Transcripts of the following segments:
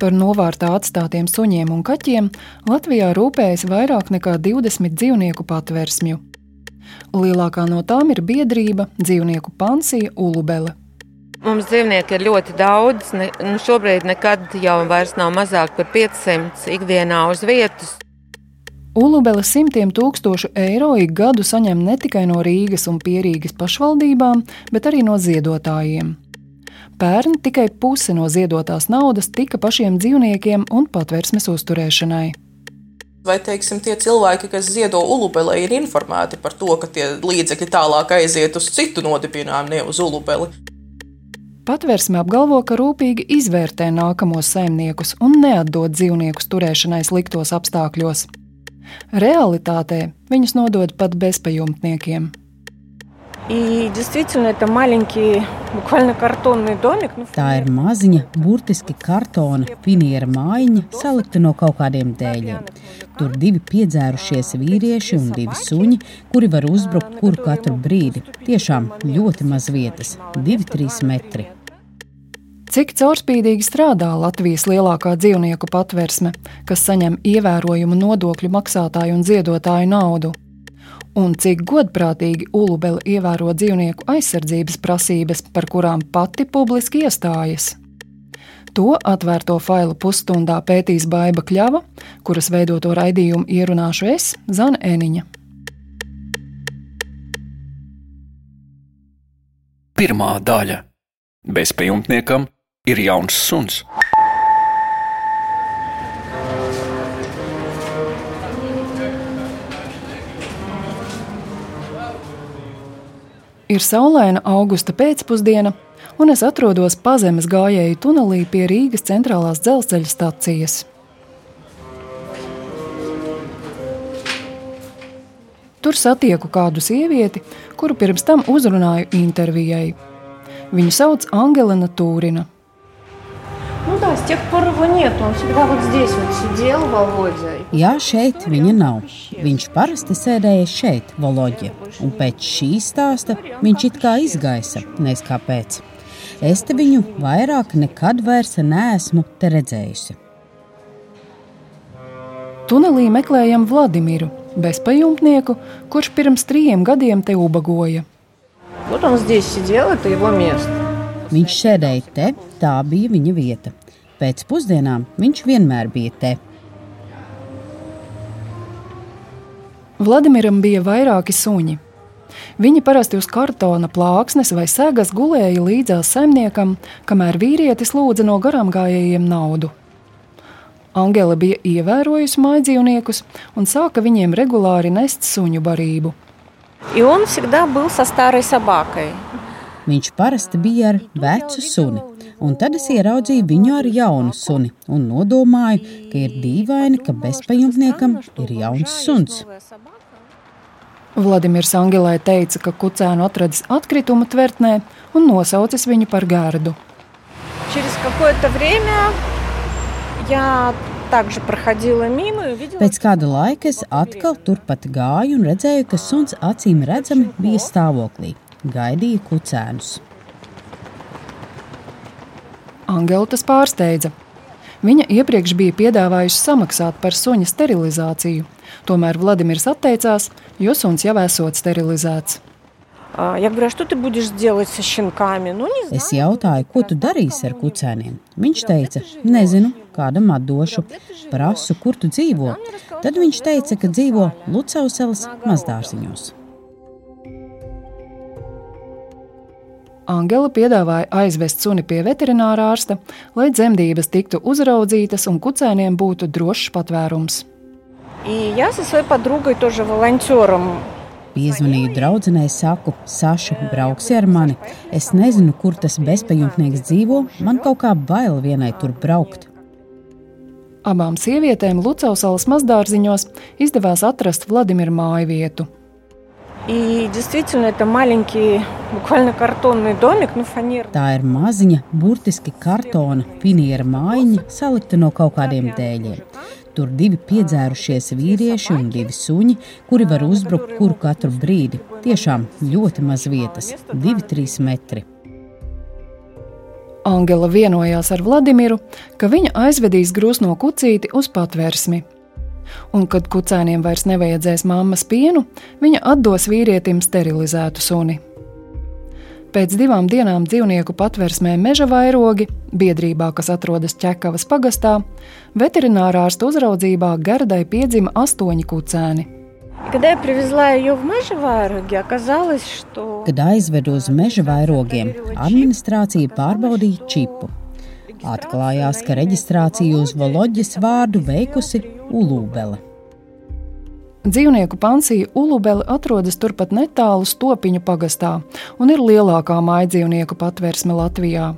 Par novārtā atstātiem suņiem un kaķiem Latvijā rūpējas vairāk nekā 20 dzīvnieku patversmju. Lielākā no tām ir biedrība dzīvnieku pansija Ulubele. Mums dzīvnieki ir ļoti daudz. Ne, nu šobrīd nekad jau nav mazāk par 500 ikdienā uz vietas. Ulubele simtiem tūkstošu eiro ik gadu saņem ne tikai no Rīgas un Pierīgas pašvaldībām, bet arī no ziedotājiem. Pērn tikai puse no ziedotās naudas tika pašiem dzīvniekiem un patvērsmes uzturēšanai. Vai teiksim, tie cilvēki, kas ziedo ulubelē, ir informēti par to, ka tie līdzekļi tālāk aiziet uz citu nodibinājumu, ne uz ulubeli? Patvērsme apgalvo, ka rūpīgi izvērtē nākamos saimniekus un neatdod dzīvniekus turēšanai sliktos apstākļos. Realitātē viņus nodod pat bezpajumtniekiem. И действительно, это маленький, буквально картонный домик. Tā ir maziņa, burtiski kartona finiera mājiņa, salikta no kaut kādiem dēļiem. Tur divi piedzērušies vīrieši un divi suņi, kuri var uzbrukt kuru katru brīdi. Tiešām ļoti maz vietas - 2-3 metri. Cik caurspīdīgi strādā Latvijas lielākā dzīvnieku patversme, kas saņem ievērojumu nodokļu maksātāju un ziedotāju naudu? Un cik godprātīgi Ulubela ievēro dzīvnieku aizsardzības prasības, par kurām pati publiski iestājas. To atvērto failu pusstundā pētīs Baiva Kļava, kuras veidoto raidījumu ierunāšu es, Zana Eniņa. Pirmā daļa - bezpajumtniekam ir jauns suns. Ir saulaina augusta pēcpusdiena, un es atrodos pazemes gājēju tunelī pie Rīgas centrālās dzelzceļa stacijas. Tur satieku kādu sievieti, kuru pirms tam uzrunāju intervijai. Viņu sauc Angelina Tūrina. Nu да, с тех пор его нет. Он всегда вот здесь вот сидел, Володя. Jā, šeit viņa nav. Viņš parasti sēdēja šeit, Voloģi, un pēc šī stāsta viņš it kā izgaisa, nezinu kāpēc. Es te viņu vairāk nekad vairs neesmu te redzējusi. Tunelī meklējam Vladimiru, bezpajumtnieku, kurš pirms trījiem gadiem te ubagoja. Вот он здесь сидел, это его место. Viņš sēdēja te, tā bija viņa vieta. Pēc pusdienām viņš vienmēr bija te. Vladimiram bija vairāki suņi. Viņi parasti uz kartona plāksnes vai sēgas gulēja līdzās saimniekam, kamēr vīrietis lūdza no garām gājējiem naudu. Angela bija ievērojusi mājdzīvniekus un sāka viņiem regulāri nest suņu barību. И он всегда был со старой собакой. Viņš parasti bija ar vecu suni, un tad es ieraudzīju viņu ar jaunu suni un nodomāju, ka ir dīvaini, ka bezpajumtniekam ir jauns suns. Vladimirs Angelē teica, ka kucēnu atradis atkrituma tvertnē un nosaucis viņu par gārdu. Pēc kāda laika es atkal turpat gāju un redzēju, ka suns acīm redzami bija stāvoklī gaidīja kucēnus. Angela tas pārsteidza. Viņa iepriekš bija piedāvājusi samaksāt par suņa sterilizāciju, tomēr Vladimirs atteicās, jo suns jau esot sterilizēts. Es jautāju, ko tu darīsi ar kucēniem? Viņš teica, nezinu, kādam atdošu, prasu, kur tu dzīvo. Tad viņš teica, ka dzīvo Lucauselas mazdārziņos. Angela piedāvāja aizvest suni pie veterinārā ārsta, lai dzemdības tiktu uzraudzītas un kucēniem būtu drošs patvērums. Piezvanīju draudzenei, saku, Saša, brauksi ar mani. Es nezinu, kur tas bezpajumtnieks dzīvo, man kaut kā bail vienai tur braukt. Abām sievietēm Lucausalas mazdārziņos izdevās atrast Vladimiru māju vietu, И действительно, это маленький, буквально картонный домик, ну, фанерный. Tā ir maziņa, burtiski kartona finiera mājiņa, salikta no kaut kādiem dēļiem. Tur divi piedzērušies vīrieši un divi suņi, kuri var uzbrukt kuru katru brīdi. Tiešām ļoti maz vietas - 2-3 metri. Angela vienojās ar Vladimiru, ka viņa aizvedīs grūsno kucīti uz patvērsmi. un kad kucēniem vairs nevajadzēs mammas pienu, viņa atdos vīrietim sterilizētu suni. Pēc divām dienām dzīvnieku patversmē meža vairogi, biedrībā, kas atrodas Čekavas pagastā, veterinārārsta uzraudzībā Gardai piedzima astoņi kucēni. Kad, kad aizvedu uz meža vairogiem, administrācija pārbaudīja čipu. Atklājās, ka reģistrāciju uz Voloģis vārdu veikusi Ulūbele. Dzīvnieku pansija Ulubele atrodas turpat netālu Stopiņu pagastā un ir lielākā mājdzīvnieku patvērsme Latvijā.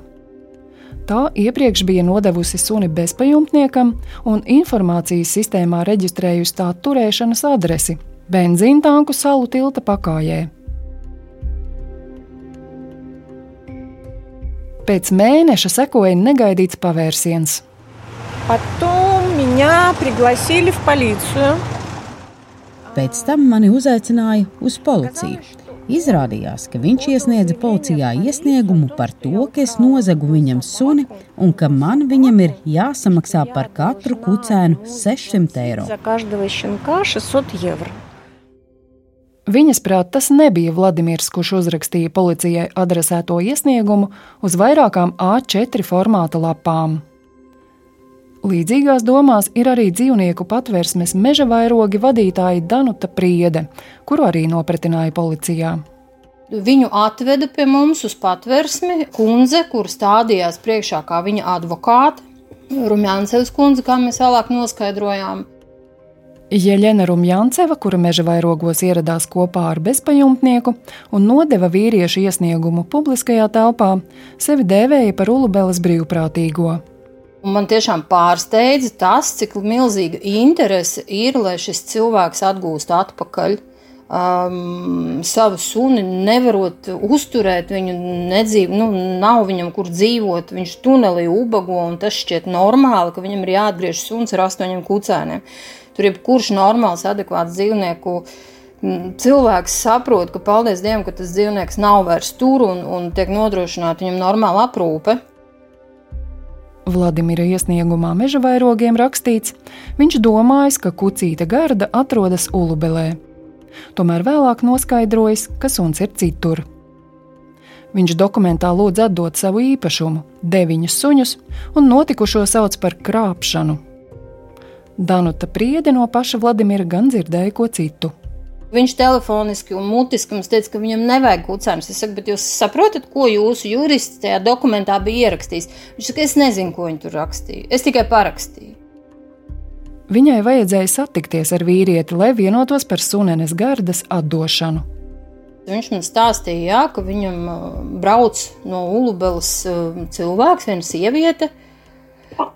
Tā iepriekš bija nodevusi suni bezpajumtniekam un informācijas sistēmā reģistrējusi tā turēšanas adresi - benzīntanku salu tilta pakājē. Pēc mēneša sekoja negaidīts pavērsiens. Pēc tam mani uzaicināja uz policiju. Izrādījās, ka viņš iesniedza policijā iesniegumu par to, ka es nozagu viņam suni un ka man viņam ir jāsamaksā par katru kucēnu 600 eiro. Viņas prāt, tas nebija Vladimirs, kurš uzrakstīja policijai adresēto iesniegumu uz vairākām A4 formāta lapām. Līdzīgās domās ir arī dzīvnieku patvērsmes meža vairogi vadītāja Danuta Priede, kuru arī nopratināja policijā. Viņu atveda pie mums uz patversmi kundze, kur stādījās priekšā kā viņa advokāte. Rumjānsevs kundze, kā mēs vēlāk noskaidrojām. Jeļena Rumjanceva, kura meža vairogos ieradās kopā ar bezpajumtnieku un nodeva vīriešu iesniegumu publiskajā telpā, sevi dēvēja par Ulubeles brīvprātīgo. Un Man tiešām pārsteidza tas, cik milzīga interese ir, lai šis cilvēks atgūst atpakaļ um, savu suni, nevarot uzturēt viņu nedzīvu, nu, nav viņam kur dzīvot, viņš tunelī ubago, un tas šķiet normāli, ka viņam ir jāatgriež suns ar astoņiem kucēniem. Tur jebkurš normāls, adekvāts dzīvnieku cilvēks saprot, ka paldies Dievam, ka tas dzīvnieks nav vairs tur un, un tiek nodrošināta viņam normāla aprūpe. Vladimira iesniegumā meža vairogiem rakstīts, viņš domājis, ka kucīta garda atrodas Ulubelē. Tomēr vēlāk noskaidrojis, ka suns ir citur. Viņš dokumentā lūdz atdot savu īpašumu, deviņus suņus, un notikušo sauc par krāpšanu. Danuta Priede no paša Vladimira gan dzirdēja ko citu. Viņš telefoniski un mutiski mums teica, ka viņam nevajag kucēnus. Es saku, bet jūs saprotat, ko jūsu jurists tajā dokumentā bija ierakstījis? Viņš saka, es nezinu, ko viņi tur rakstīja. Es tikai parakstīju. Viņai vajadzēja satikties ar vīrieti, lai vienotos par sunenes gardas atdošanu. Viņš man stāstīja, jā, ka viņam uh, brauc no Ulubelas uh, cilvēks, viena sieviete, uh,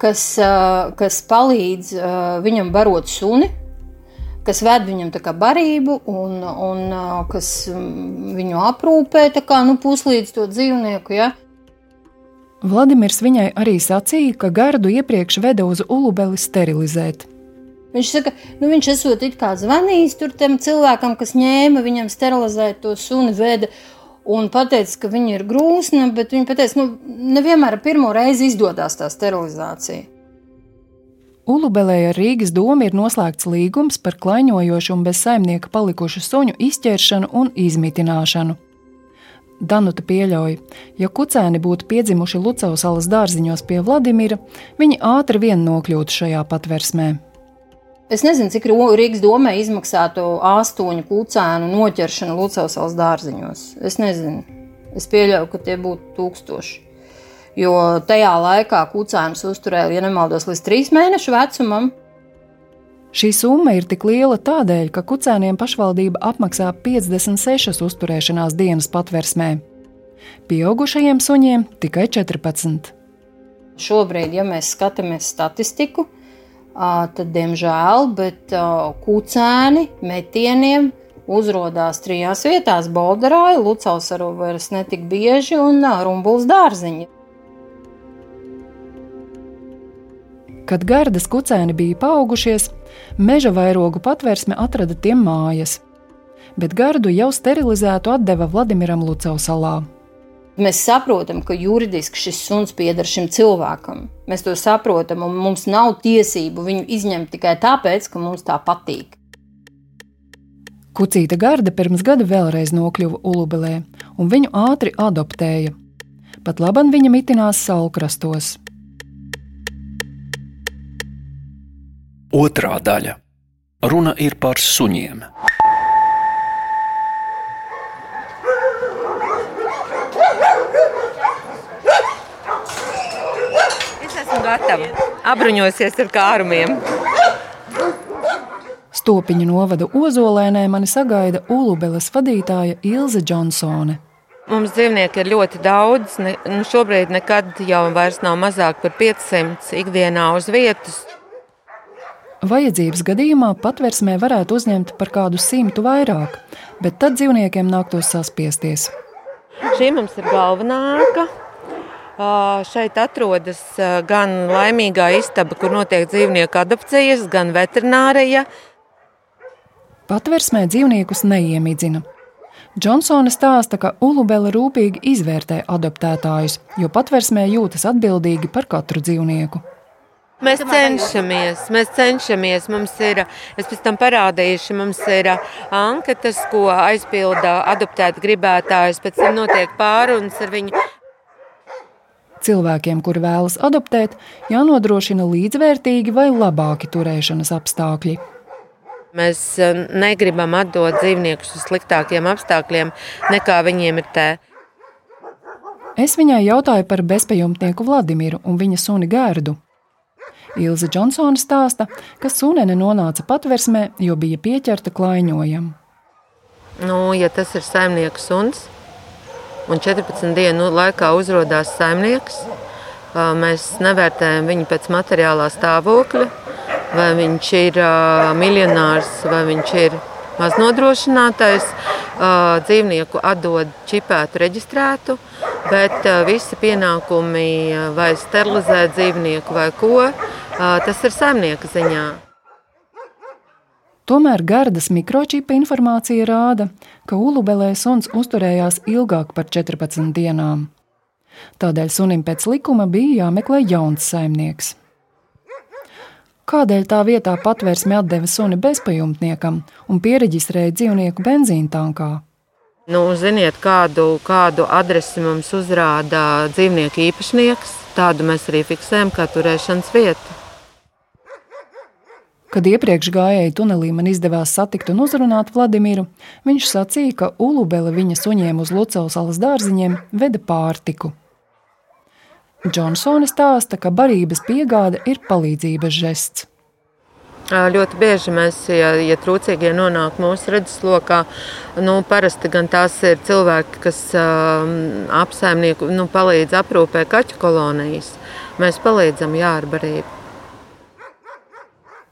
kas palīdz uh, viņam barot suni, kas ved viņam tā kā barību un, un kas viņu aprūpē tā kā nu, puslīdz to dzīvnieku. Ja? Vladimirs viņai arī sacīja, ka gardu iepriekš veda uz Ulubeli sterilizēt. Viņš saka, nu viņš esot it kā zvanījis tam cilvēkam, kas ņēma viņam sterilizēt to suni, veda un pateica, ka viņa ir grūsna, bet viņa pateica, nu nevienmēr pirmo reizi izdodas tā sterilizācija. Ulubelē ar Rīgas domu ir noslēgts līgums par klaiņojošu un bez saimnieka palikušu suņu izķeršanu un izmitināšanu. Danuta pieļauj, ja kucēni būtu piedzimuši Lucavas salas dārziņos pie Vladimira, viņi ātri vien nokļūtu šajā patversmē. Es nezinu, cik Rīgas domē izmaksātu astoņu kucēnu noķeršanu Lucavas dārziņos. Es nezinu. Es pieļauju, ka tie būtu tūkstoši. Jo tajā laikā kucēnus uzturēja, ja nemaldos, līdz trīs mēnešu vecumam. Šī summa ir tik liela tādēļ, ka kucēniem pašvaldība apmaksā 56 uzturēšanās dienas patversmē. Pieaugušajiem suņiem tikai 14. Šobrīd, ja mēs skatāmies statistiku, tad, diemžēl, bet kucēni metieniem uzrādās trijās vietās - Bolderāja, Lucavs arī vairs netik bieži un Rumbuls dārziņi. Kad gardas kucēni bija paaugušies, meža vairogu patvērsme atrada tiem mājas, bet gardu jau sterilizētu atdeva Vladimiram Lucavsalā. Mēs saprotam, ka juridiski šis suns pieder šim cilvēkam. Mēs to saprotam, un mums nav tiesību viņu izņemt tikai tāpēc, ka mums tā patīk. Kucīta garda pirms gada vēlreiz nokļuva Ulubelē, un viņu ātri adoptēja. Pat labam viņa mitinās salkrastos. Otrā daļa. Runa ir par suņiem. Es esmu gatava apbruņosies ar kārumiem. Stopiņu novada Ozolēnē mani sagaida Ulubeles vadītāja Ilze Džonsone. Mums dzīvnieki ir ļoti daudz. Ne, nu šobrīd nekad jau vairs nav mazāk par 500 ikdienā uz vietas. Vajadzības gadījumā patversmē varētu uzņemt par kādu simtu vairāk, bet tad dzīvniekiem nāktos saspiesties. Šī mums ir galvenā. Šeit atrodas gan laimīgā istaba, kur notiek dzīvnieku adopcijas, gan veterinārija. Patversmē dzīvniekus neiemidzina. Džonsone stāsta, ka Ulubela rūpīgi izvērtē adoptētājus, jo patversmē jūtas atbildīgi par katru dzīvnieku. Mēs cenšamies, mēs cenšamies. Mums ir, es pēc tam parādīšu, mums ir anketas, ko aizpilda adoptēt gribētājs. Pēc tam notiek pārunas ar viņu. Cilvēkiem, kuri vēlas adoptēt, jānodrošina līdzvērtīgi vai labāki turēšanas apstākļi. Mēs negribam atdot dzīvniekus uz sliktākiem apstākļiem, nekā viņiem ir te. Es viņai jautāju par bezpajumtnieku Vladimiru un viņa suni Gērdu. Ilze Džonsone stāsta, ka sunene nonāca patversmē, jo bija pieķerta klaiņojam. Nu, ja tas ir saimnieks suns, un 14 dienu laikā uzrādās saimnieks, mēs nevērtējam viņu pēc materiālā stāvokļa, vai viņš ir miljonārs, vai viņš ir maznodrošinātais. Dzīvnieku atdod čipētu, reģistrētu, bet visi pienākumi vai sterilizēt dzīvnieku vai ko, tas ir saimnieka ziņā. Tomēr gardas mikročipa informācija rāda, ka ulubelē suns uzturējās ilgāk par 14 dienām. Tādēļ sunim pēc likuma bija jāmeklē jauns saimnieks. Kādēļ tā vietā patvērsme atdeva suni bezpajumtniekam un pieregistrēja dzīvnieku benzīna tankā? Nu, ziniet, kādu, kādu adresi mums uzrāda dzīvnieku īpašnieks, tādu mēs arī fiksējam kā turēšanas vietu. Kad iepriekš gājēji tunelī man izdevās satikt un uzrunāt Vladimiru, viņš sacīja, ka Ulubele viņa suņiem uz Lucavas salas dārziņiem veda pārtiku. Džonsone stāsta, ka barības piegāde ir palīdzības žests. Ļoti bieži mēs, ja, ja trūcīgie nonāk mūsu redzeslokā, nu, parasti gan tās ir cilvēki, kas um, apsaimnieku nu, palīdz aprūpē kaķu kolonijas. Mēs palīdzam jā, ar barību.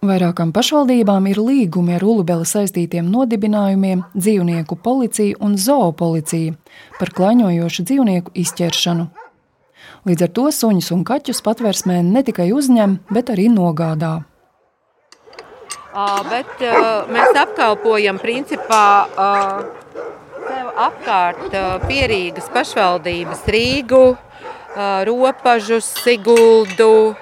Vairākām pašvaldībām ir līgumi ar Ulubeli saistītiem nodibinājumiem, dzīvnieku policiju un zoopoliciju par klaņojošu dzīvnieku izķeršanu. Līdz ar to suņus un kaķus patvērsmē ne tikai uzņem, bet arī nogādā. Bet mēs apkalpojam principā sev apkārt pierīgas pašvaldības Rīgu, Ropažu, Siguldu,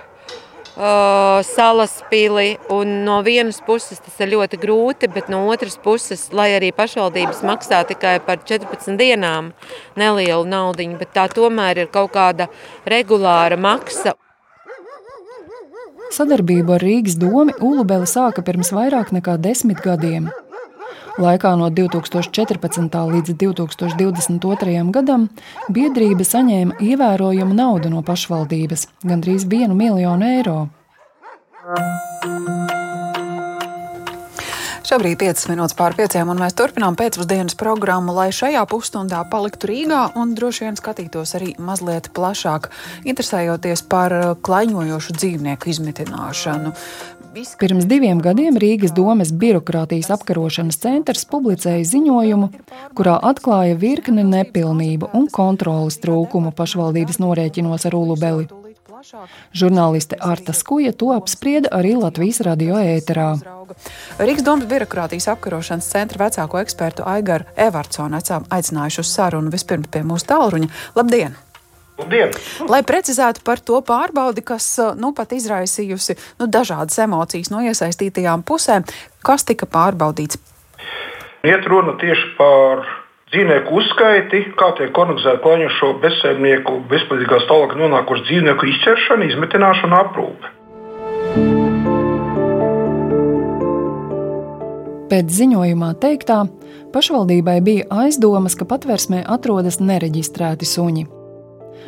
salaspili. No vienas puses tas ir ļoti grūti, bet no otras puses, lai arī pašvaldības maksā tikai par 14 dienām nelielu naudu, bet tā tomēr ir kaut kāda regulāra maksa. Sadarbību ar Rīgas domu Ulubeli sāka pirms vairāk nekā desmit gadiem. Laikā no 2014. līdz 2022. gadam biedrība saņēma ievērojumu naudu no pašvaldības - gandrīz 1 miljonu eiro. Šobrīd 5 minūtes pār 5, un mēs turpinām pēcpusdienas programmu, lai šajā pusstundā paliktu Rīgā un droši vien skatītos arī mazliet plašāk, interesējoties par klaiņojošu dzīvnieku izmitināšanu. Pirms diviem gadiem Rīgas domes birokrātijas apkarošanas centrs publicēja ziņojumu, kurā atklāja virkni nepilnību un kontrolas trūkumu pašvaldības norēķinos ar Ulubeli. Žurnāliste Arta Skuja to apsprieda arī Latvijas radio ēterā. Rīgas domas birokrātijas apkarošanas centra vecāko ekspertu Aigaru Evartsonu esam aicinājuši uz sarunu vispirms pie mūsu tālruņa. Labdien! Labdien! Lai precizētu par to pārbaudi, kas nu pat izraisījusi nu, dažādas emocijas no iesaistītajām pusēm, kas tika pārbaudīts? Iet runa tieši par dzīvnieku uzskaiti, kā tiek organizēta klaņošo bezsēmnieku, bezpalīdzīgā stāvoklī nonākušu dzīvnieku izķeršana, izmetināšana un aprūpe. Pēc ziņojumā teiktā, pašvaldībai bija aizdomas, ka patversmē atrodas nereģistrēti suņi.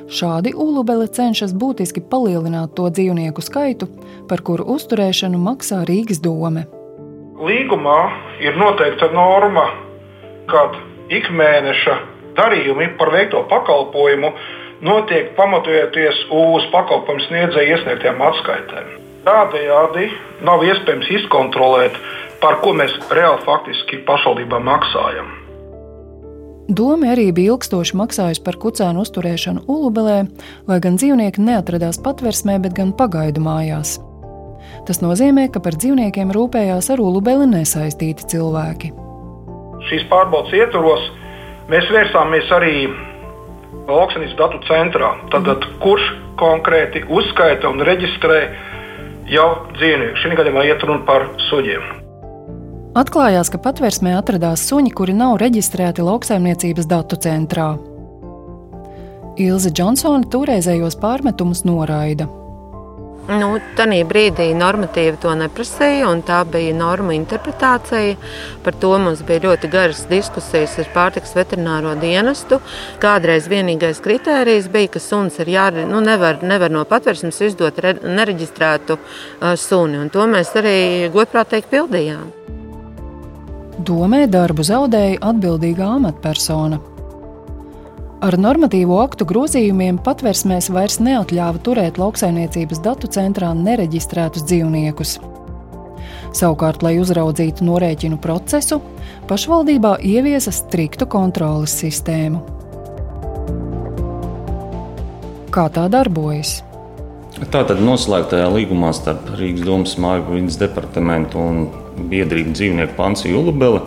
Šādi Ulubele cenšas būtiski palielināt to dzīvnieku skaitu, par kuru uzturēšanu maksā Rīgas dome. Līgumā ir noteikta norma, kad ikmēneša darījumi par veikto pakalpojumu notiek pamatojoties uz pakalpojumu sniedzēju iesniegtiem atskaitēm. Tādējādi nav iespējams izkontrolēt par ko mēs reāli faktiski pašvaldībām maksājam. Doma arī bija ilgstoši maksājusi par kucēnu uzturēšanu Ulubelē, lai gan dzīvnieki neatradās patversmē, bet gan pagaidu mājās. Tas nozīmē, ka par dzīvniekiem rūpējās ar Ulubeli nesaistīti cilvēki. Šīs pārbaudas ietvaros mēs vērsāmies arī lauksaimniecības datu centrā. Tad, kurš konkrēti uzskaita un reģistrē jau dzīvnieku? Šī gadījumā iet runa par suņiem. Atklājās, ka patvērsmē atradās suņi, kuri nav reģistrēti lauksaimniecības datu centrā. Ilze Džonsone toreizējos pārmetumus noraida. Nu, Tanī brīdī normatīvi to neprasīja, un tā bija norma interpretācija. Par to mums bija ļoti garas diskusijas ar pārtiks veterināro dienestu. Kādreiz vienīgais kritērijs bija, ka suns ir jā, nu, nevar, nevar no patvērsmes izdot re, nereģistrētu uh, suni, un to mēs arī godprātīgi pildījām. Domē darbu zaudēja atbildīgā amatpersona. Ar normatīvo aktu grozījumiem patversmēs vairs neatļāva turēt lauksaimniecības datu centrā nereģistrētus dzīvniekus. Savukārt, lai uzraudzītu norēķinu procesu, pašvaldībā ieviesa striktu kontrolas sistēmu. Kā tā darbojas? Tātad noslēgtajā līgumā starp Rīgas domas māju vidas departamentu un biedrību dzīvnieku pansiju Ulubele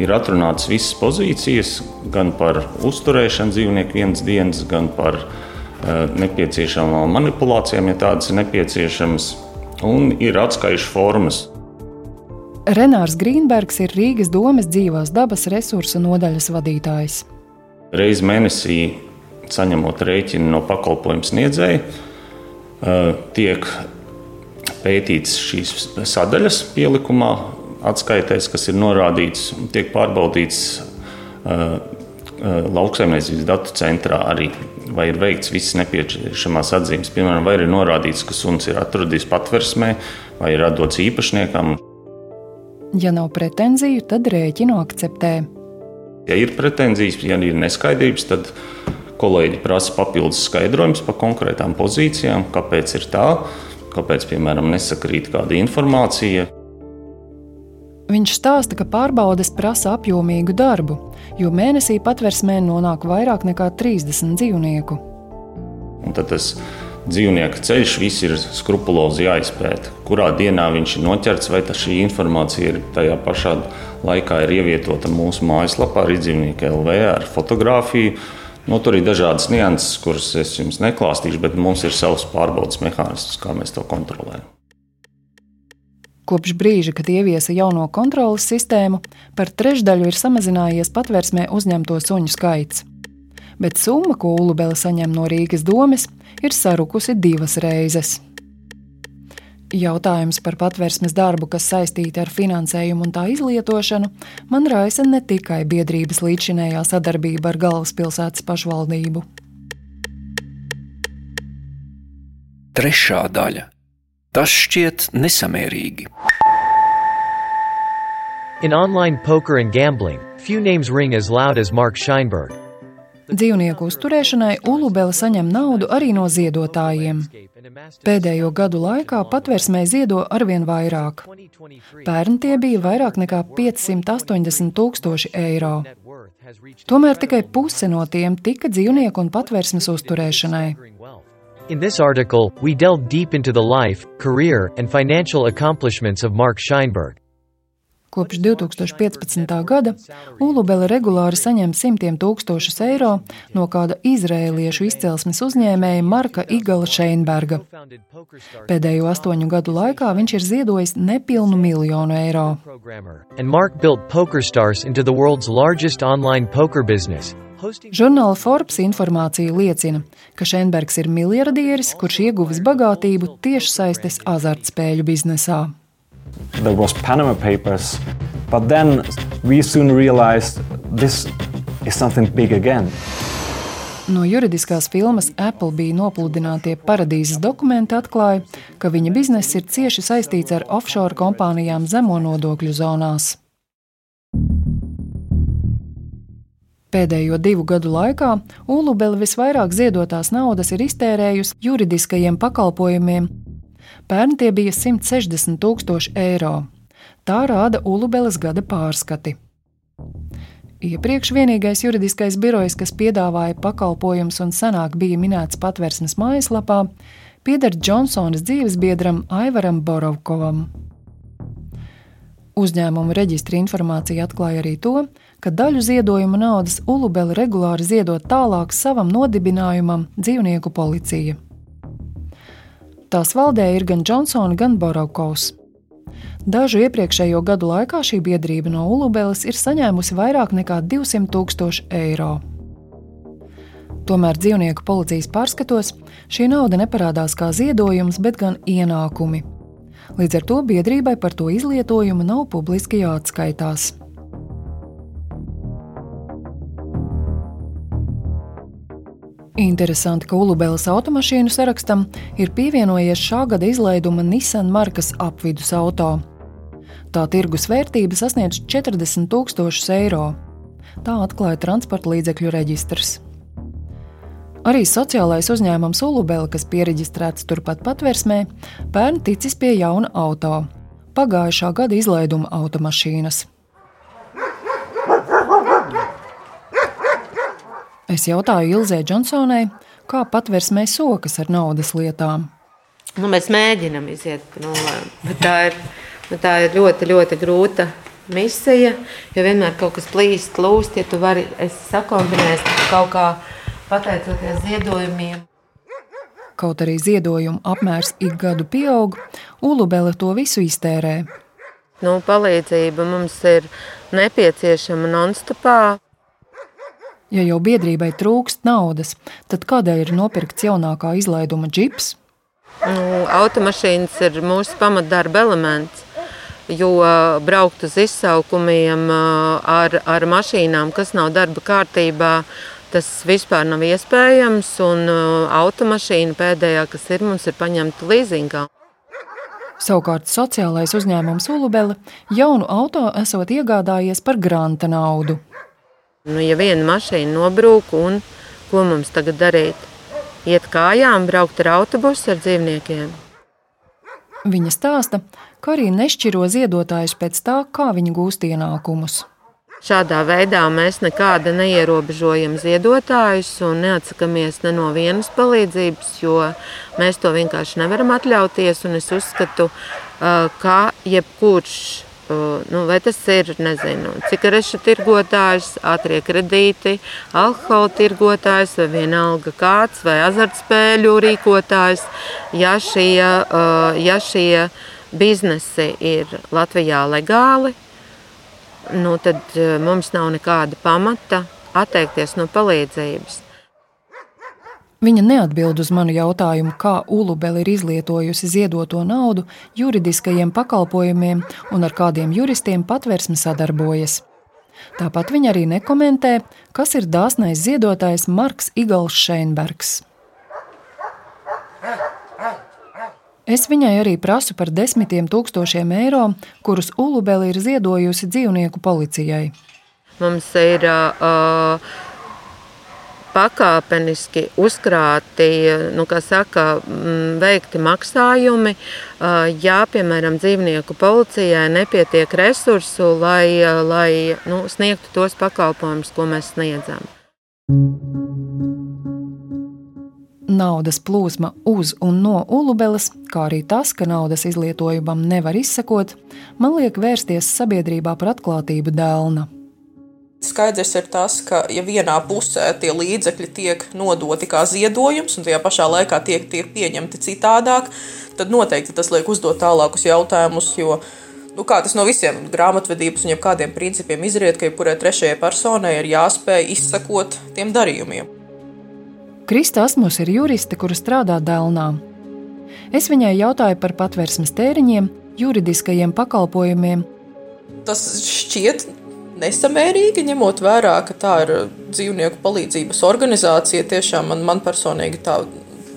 ir atrunātas visas pozīcijas gan par uzturēšanu dzīvnieku vienas dienas, gan par uh, nepieciešamām manipulācijām, ja tādas ir nepieciešamas, un ir atskaišu formas. Renārs Grīnbergs ir Rīgas domas dzīvās dabas resursu nodaļas vadītājs. Reizi mēnesī saņemot rēķinu no pakalpojumu sniedzēja, Eh, tiek pētīts šīs sadaļas pielikumā, atskaitēs, kas ir norādīts, tiek pārbaudīts uh, lauksaimniecības datu centrā arī, vai ir veikts visas nepieciešamās atzīmes. Piemēram, vai ir norādīts, ka suns ir atradies patversmē, vai ir atdots īpašniekam. Ja nav pretenziju, tad rēķinu akceptē. Ja ir pretenzijas, ja ir neskaidrības, tad kolēģi prasa papildus skaidrojumus par konkrētām pozīcijām, kāpēc ir tā, kāpēc, piemēram, nesakrīt kāda informācija. Viņš stāsta, ka pārbaudes prasa apjomīgu darbu, jo mēnesī patversmē nonāk vairāk nekā 30 dzīvnieku. Un tad tas dzīvnieku ceļš viss ir skrupulozi jāizpēta. Kurā dienā viņš ir noķerts, vai šī informācija ir tajā pašā laikā ir ievietota mūsu mājaslapā, arī dzīvnieku LV ar fotografiju Nu, tur ir dažādas nianses, kuras es jums neklāstīšu, bet mums ir savs pārbaudas mehānisms, kā mēs to kontrolējam. Kopš brīža, kad ieviesa jauno kontrolas sistēmu, par trešdaļu ir samazinājies patvērsmē uzņemto suņu skaits. Bet summa, ko Ulubele saņem no Rīgas domes, ir sarukusi divas reizes. Jautājums par patvērsmes darbu, kas saistīti ar finansējumu un tā izlietošanu, man raisa ne tikai biedrības līdzšinējā sadarbība ar galvaspilsētas pašvaldību. Trešā daļa. Tas šķiet nesamērīgi. In online poker and gambling, few names ring as loud as Mark Scheinberg. Dzīvnieku uzturēšanai Ulubela saņem naudu arī no ziedotājiem. Pēdējo gadu laikā patvērsmē ziedo arvien vairāk. Pērn tie bija vairāk nekā 580 tūkstoši eiro. Tomēr tikai puse no tiem tika dzīvnieku un patvērsmes uzturēšanai. In this article, we delve deep into the life, career, and financial accomplishments of Mark Scheinberg. Kopš 2015. gada Ulubele regulāri saņem simtiem tūkstošus eiro no kāda izrēliešu izcelsmes uzņēmēja Marka Igala Šeinberga. Pēdējo astoņu gadu laikā viņš ir ziedojis nepilnu miljonu eiro. Žurnāla Forbes informācija liecina, ka Šenbergs ir miljardieris, kurš ieguvis bagātību tieši saistes azartspēļu biznesā. There was Panama Papers, but then we soon realized this is something big again. No juridiskās filmas Apple bija nopludinātie paradīzes dokumenti atklāja, ka viņa bizness ir cieši saistīts ar offshore kompānijām zemo nodokļu zonās. Pēdējo divu gadu laikā Ulubele visvairāk ziedotās naudas ir iztērējusi juridiskajiem pakalpojumiem. Pērn tie bija 160 tūkstoši eiro. Tā rāda Ulubeles gada pārskati. Iepriekš vienīgais juridiskais birojs, kas piedāvāja pakalpojumus un senāk bija minēts patvērsnes mājaslapā, pieder Džonsonas dzīvesbiedram Aivaram Borovkovam. Uzņēmuma reģistra informācija atklāja arī to, ka daļu ziedojuma naudas Ulubele regulāri ziedot tālāk savam nodibinājumam dzīvnieku policija. Tās valdē ir gan Džonsona, gan Boraukovs. Dažu iepriekšējo gadu laikā šī biedrība no Ulubeles ir saņēmusi vairāk nekā 200 tūkstoši eiro. Tomēr dzīvnieku policijas pārskatos šī nauda neparādās kā ziedojums, bet gan ienākumi. Līdz ar to biedrībai par to izlietojumu nav publiski jāatskaitās. Interesanti, ka Ulubelas automašīnu sarakstam ir pievienojies šā gada izlaiduma Nissan markas apvidus auto. Tā tirgus vērtība sasniedz 40 tūkstošus eiro. Tā atklāja transporta līdzekļu reģistrs. Arī sociālais uzņēmums Ulubela, kas pieregistrēts turpat patversmē, pērn ticis pie jauna auto - pagājušā gada izlaiduma automašīnas. Es jautāju Ilzē Džonsonai, kā patversmē sokas ar naudas lietām. Nu, mēs mēģinām iziet pa nulēm, bet tā ir, bet tā ir ļoti, ļoti grūta misija, jo vienmēr kaut kas plīst, lūst, ja tu vari sakombinēt kaut kā pateicoties ziedojumiem. Kaut arī ziedojumu apmērs ik gadu pieaug, Ulubele to visu iztērē. Nu, palīdzība mums ir nepieciešama non-stopā. Ja jau biedrībai trūkst naudas, tad kādēļ ir nopirkts jaunākā izlaiduma džips? Nu, automašīnas ir mūsu pamatdarba elements. Jo braukt uz izsaukumiem ar, ar mašīnām, kas nav darba kārtībā, tas vispār nav iespējams. Un automašīna pēdējā, kas ir, mums ir paņemta līzingā. Savukārt sociālais uzņēmums Ulubele jaunu auto esot iegādājies par granta naudu. Nu, ja viena mašīna nobrūk, un ko mums tagad darīt? Iet kājām, braukt ar autobusu ar dzīvniekiem. Viņa stāsta, ka arī nešķiro ziedotājus pēc tā, kā viņi gūst ienākumus. Šādā veidā mēs nekāda neierobežojam ziedotājus un neatsakāmies ne no vienas palīdzības, jo mēs to vienkārši nevaram atļauties. Es uzskatu, ka jebkurš nu, vai tas ir nezinu, cigarešu tirgotājs, ātrie kredīti, alkohola tirgotājs vai vienalga kāds vai azartspēļu rīkotājs. Ja šie, ja šie biznesi ir Latvijā legāli, nu, tad mums nav nekāda pamata atteikties no palīdzības. Viņa neatbild uz manu jautājumu, kā Ulubele ir izlietojusi ziedoto naudu juridiskajiem pakalpojumiem un ar kādiem juristiem patversme sadarbojas. Tāpat viņa arī nekomentē, kas ir dāsnais ziedotājs Marks Igals Šeinbergs. Es viņai arī prasu par desmitiem tūkstošiem eiro, kurus Ulubele ir ziedojusi dzīvnieku policijai. Mums ir uh, pakāpeniski uzkrāti, nu, saka, mm, veikti maksājumi. Ja, piemēram, dzīvnieku policijai nepietiek resursu, lai, lai nu, sniegtu tos pakalpojumus, ko mēs sniedzam. Naudas plūsma uz un no ulubeles, kā arī tas, ka naudas izlietojumam nevar izsekot, man liek vērsties sabiedrībā par atklātību dēlna. Skaidrs ir tas, ka, ja vienā pusē tie līdzekļi tiek nodoti kā ziedojums, un tajā pašā laikā tiek, tiek pieņemti citādāk, tad noteikti tas liek uzdot tālākus jautājumus. Jo, nu, kā tas no visiem grāmatvedības un kādiem principiem izriet, ka jebkurai trešajai personai ir jāspēj izsekot tiem darījumiem. Krista Asmus ir juriste, kura strādā Dēlnā. Es viņai jautāju par patvērsmes tēriņiem, juridiskajiem pakalpojumiem. Tas šķiet nesamērīgi, ņemot vērā, ka tā ir dzīvnieku palīdzības organizācija. Tiešām man, man personīgi tā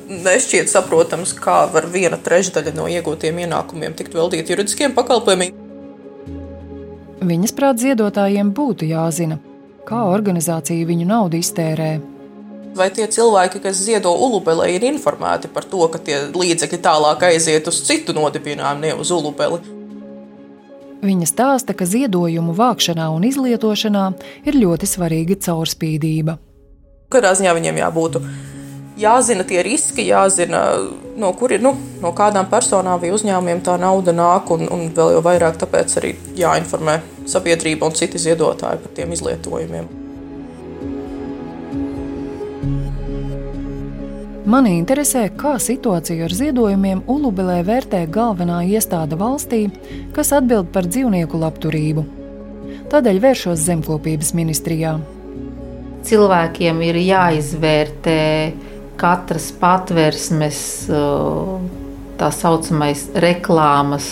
nešķiet saprotams, kā var viena trešdaļa no iegūtiem ienākumiem tikt veltīta juridiskiem pakalpojumiem. Viņas prāt ziedotājiem būtu jāzina, kā organizācija viņu naudu iztērē vai tie cilvēki, kas ziedo ulubelē, ir informēti par to, ka tie līdzekļi tālāk aiziet uz citu nodibinājumu, ne uz ulubeli. Viņa stāsta, ka ziedojumu vākšanā un izlietošanā ir ļoti svarīga caurspīdība. Katrā ziņā viņiem jābūt jāzina tie riski, jāzina, no, ir, nu, no kādām personām vai uzņēmumiem tā nauda nāk, un, un vēl jau vairāk tāpēc arī jāinformē sabiedrība un citi ziedotāji par tiem izlietojumiem. Mani interesē, kā situāciju ar ziedojumiem Ulubelē vērtē galvenā iestāde valstī, kas atbild par dzīvnieku labturību. Tādēļ vēršos zemkopības ministrijā. Cilvēkiem ir jāizvērtē katras patvērsmes tā saucamais reklāmas,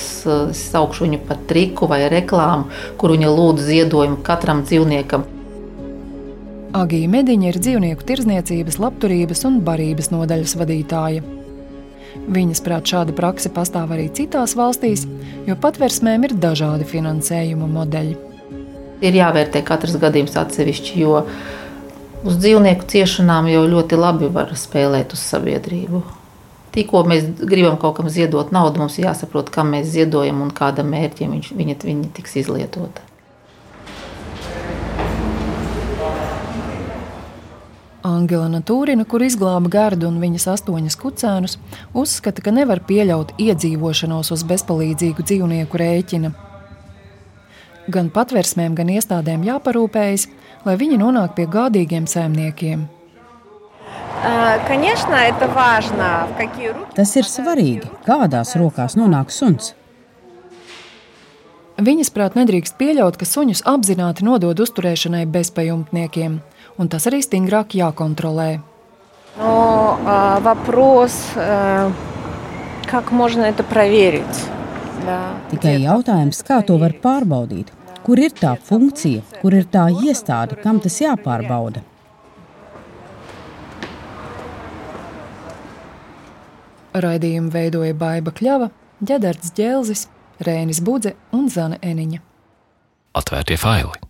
saukšu viņu par triku vai reklāmu, kur viņa lūdz ziedojumu katram dzīvniekam. Agija Mediņa ir dzīvnieku tirzniecības, labturības un barības nodaļas vadītāja. Viņas prāt šāda praksa pastāv arī citās valstīs, jo patversmēm ir dažādi finansējuma modeļi. Ir jāvērtē katrs gadījums atsevišķi, jo uz dzīvnieku ciešanām jau ļoti labi var spēlēt uz sabiedrību. Tikko mēs gribam kaut kam ziedot naudu, mums jāsaprot, kam mēs ziedojam un kādam mērķim viņa, viņa tiks izlietota. Angela Natūrina, kur izglāba gardu un viņas astoņas kucēnus, uzskata, ka nevar pieļaut iedzīvošanos uz bezpalīdzīgu dzīvnieku rēķina. Gan patversmēm, gan iestādēm jāparūpējas, lai viņi nonāk pie gādīgiem saimniekiem. Tas ir svarīgi, kādās rokās nonāk suns. Viņas prāt nedrīkst pieļaut, ka suņus apzināti nodod uzturēšanai bezpajumtniekiem – un tas arī stingrāk jākontrolē. Но э, вопрос, э, как можно это проверить? Да. Tikai jautājums, kā to var pārbaudīt? Kur ir tā funkcija, kur ir tā iestāde, kam tas jāpārbauda? Raidījumu veidoja Baiva Kļava, Ģedards Ģelzis, Rēnis Budze un Zana Eniņa. Atvērtie faili!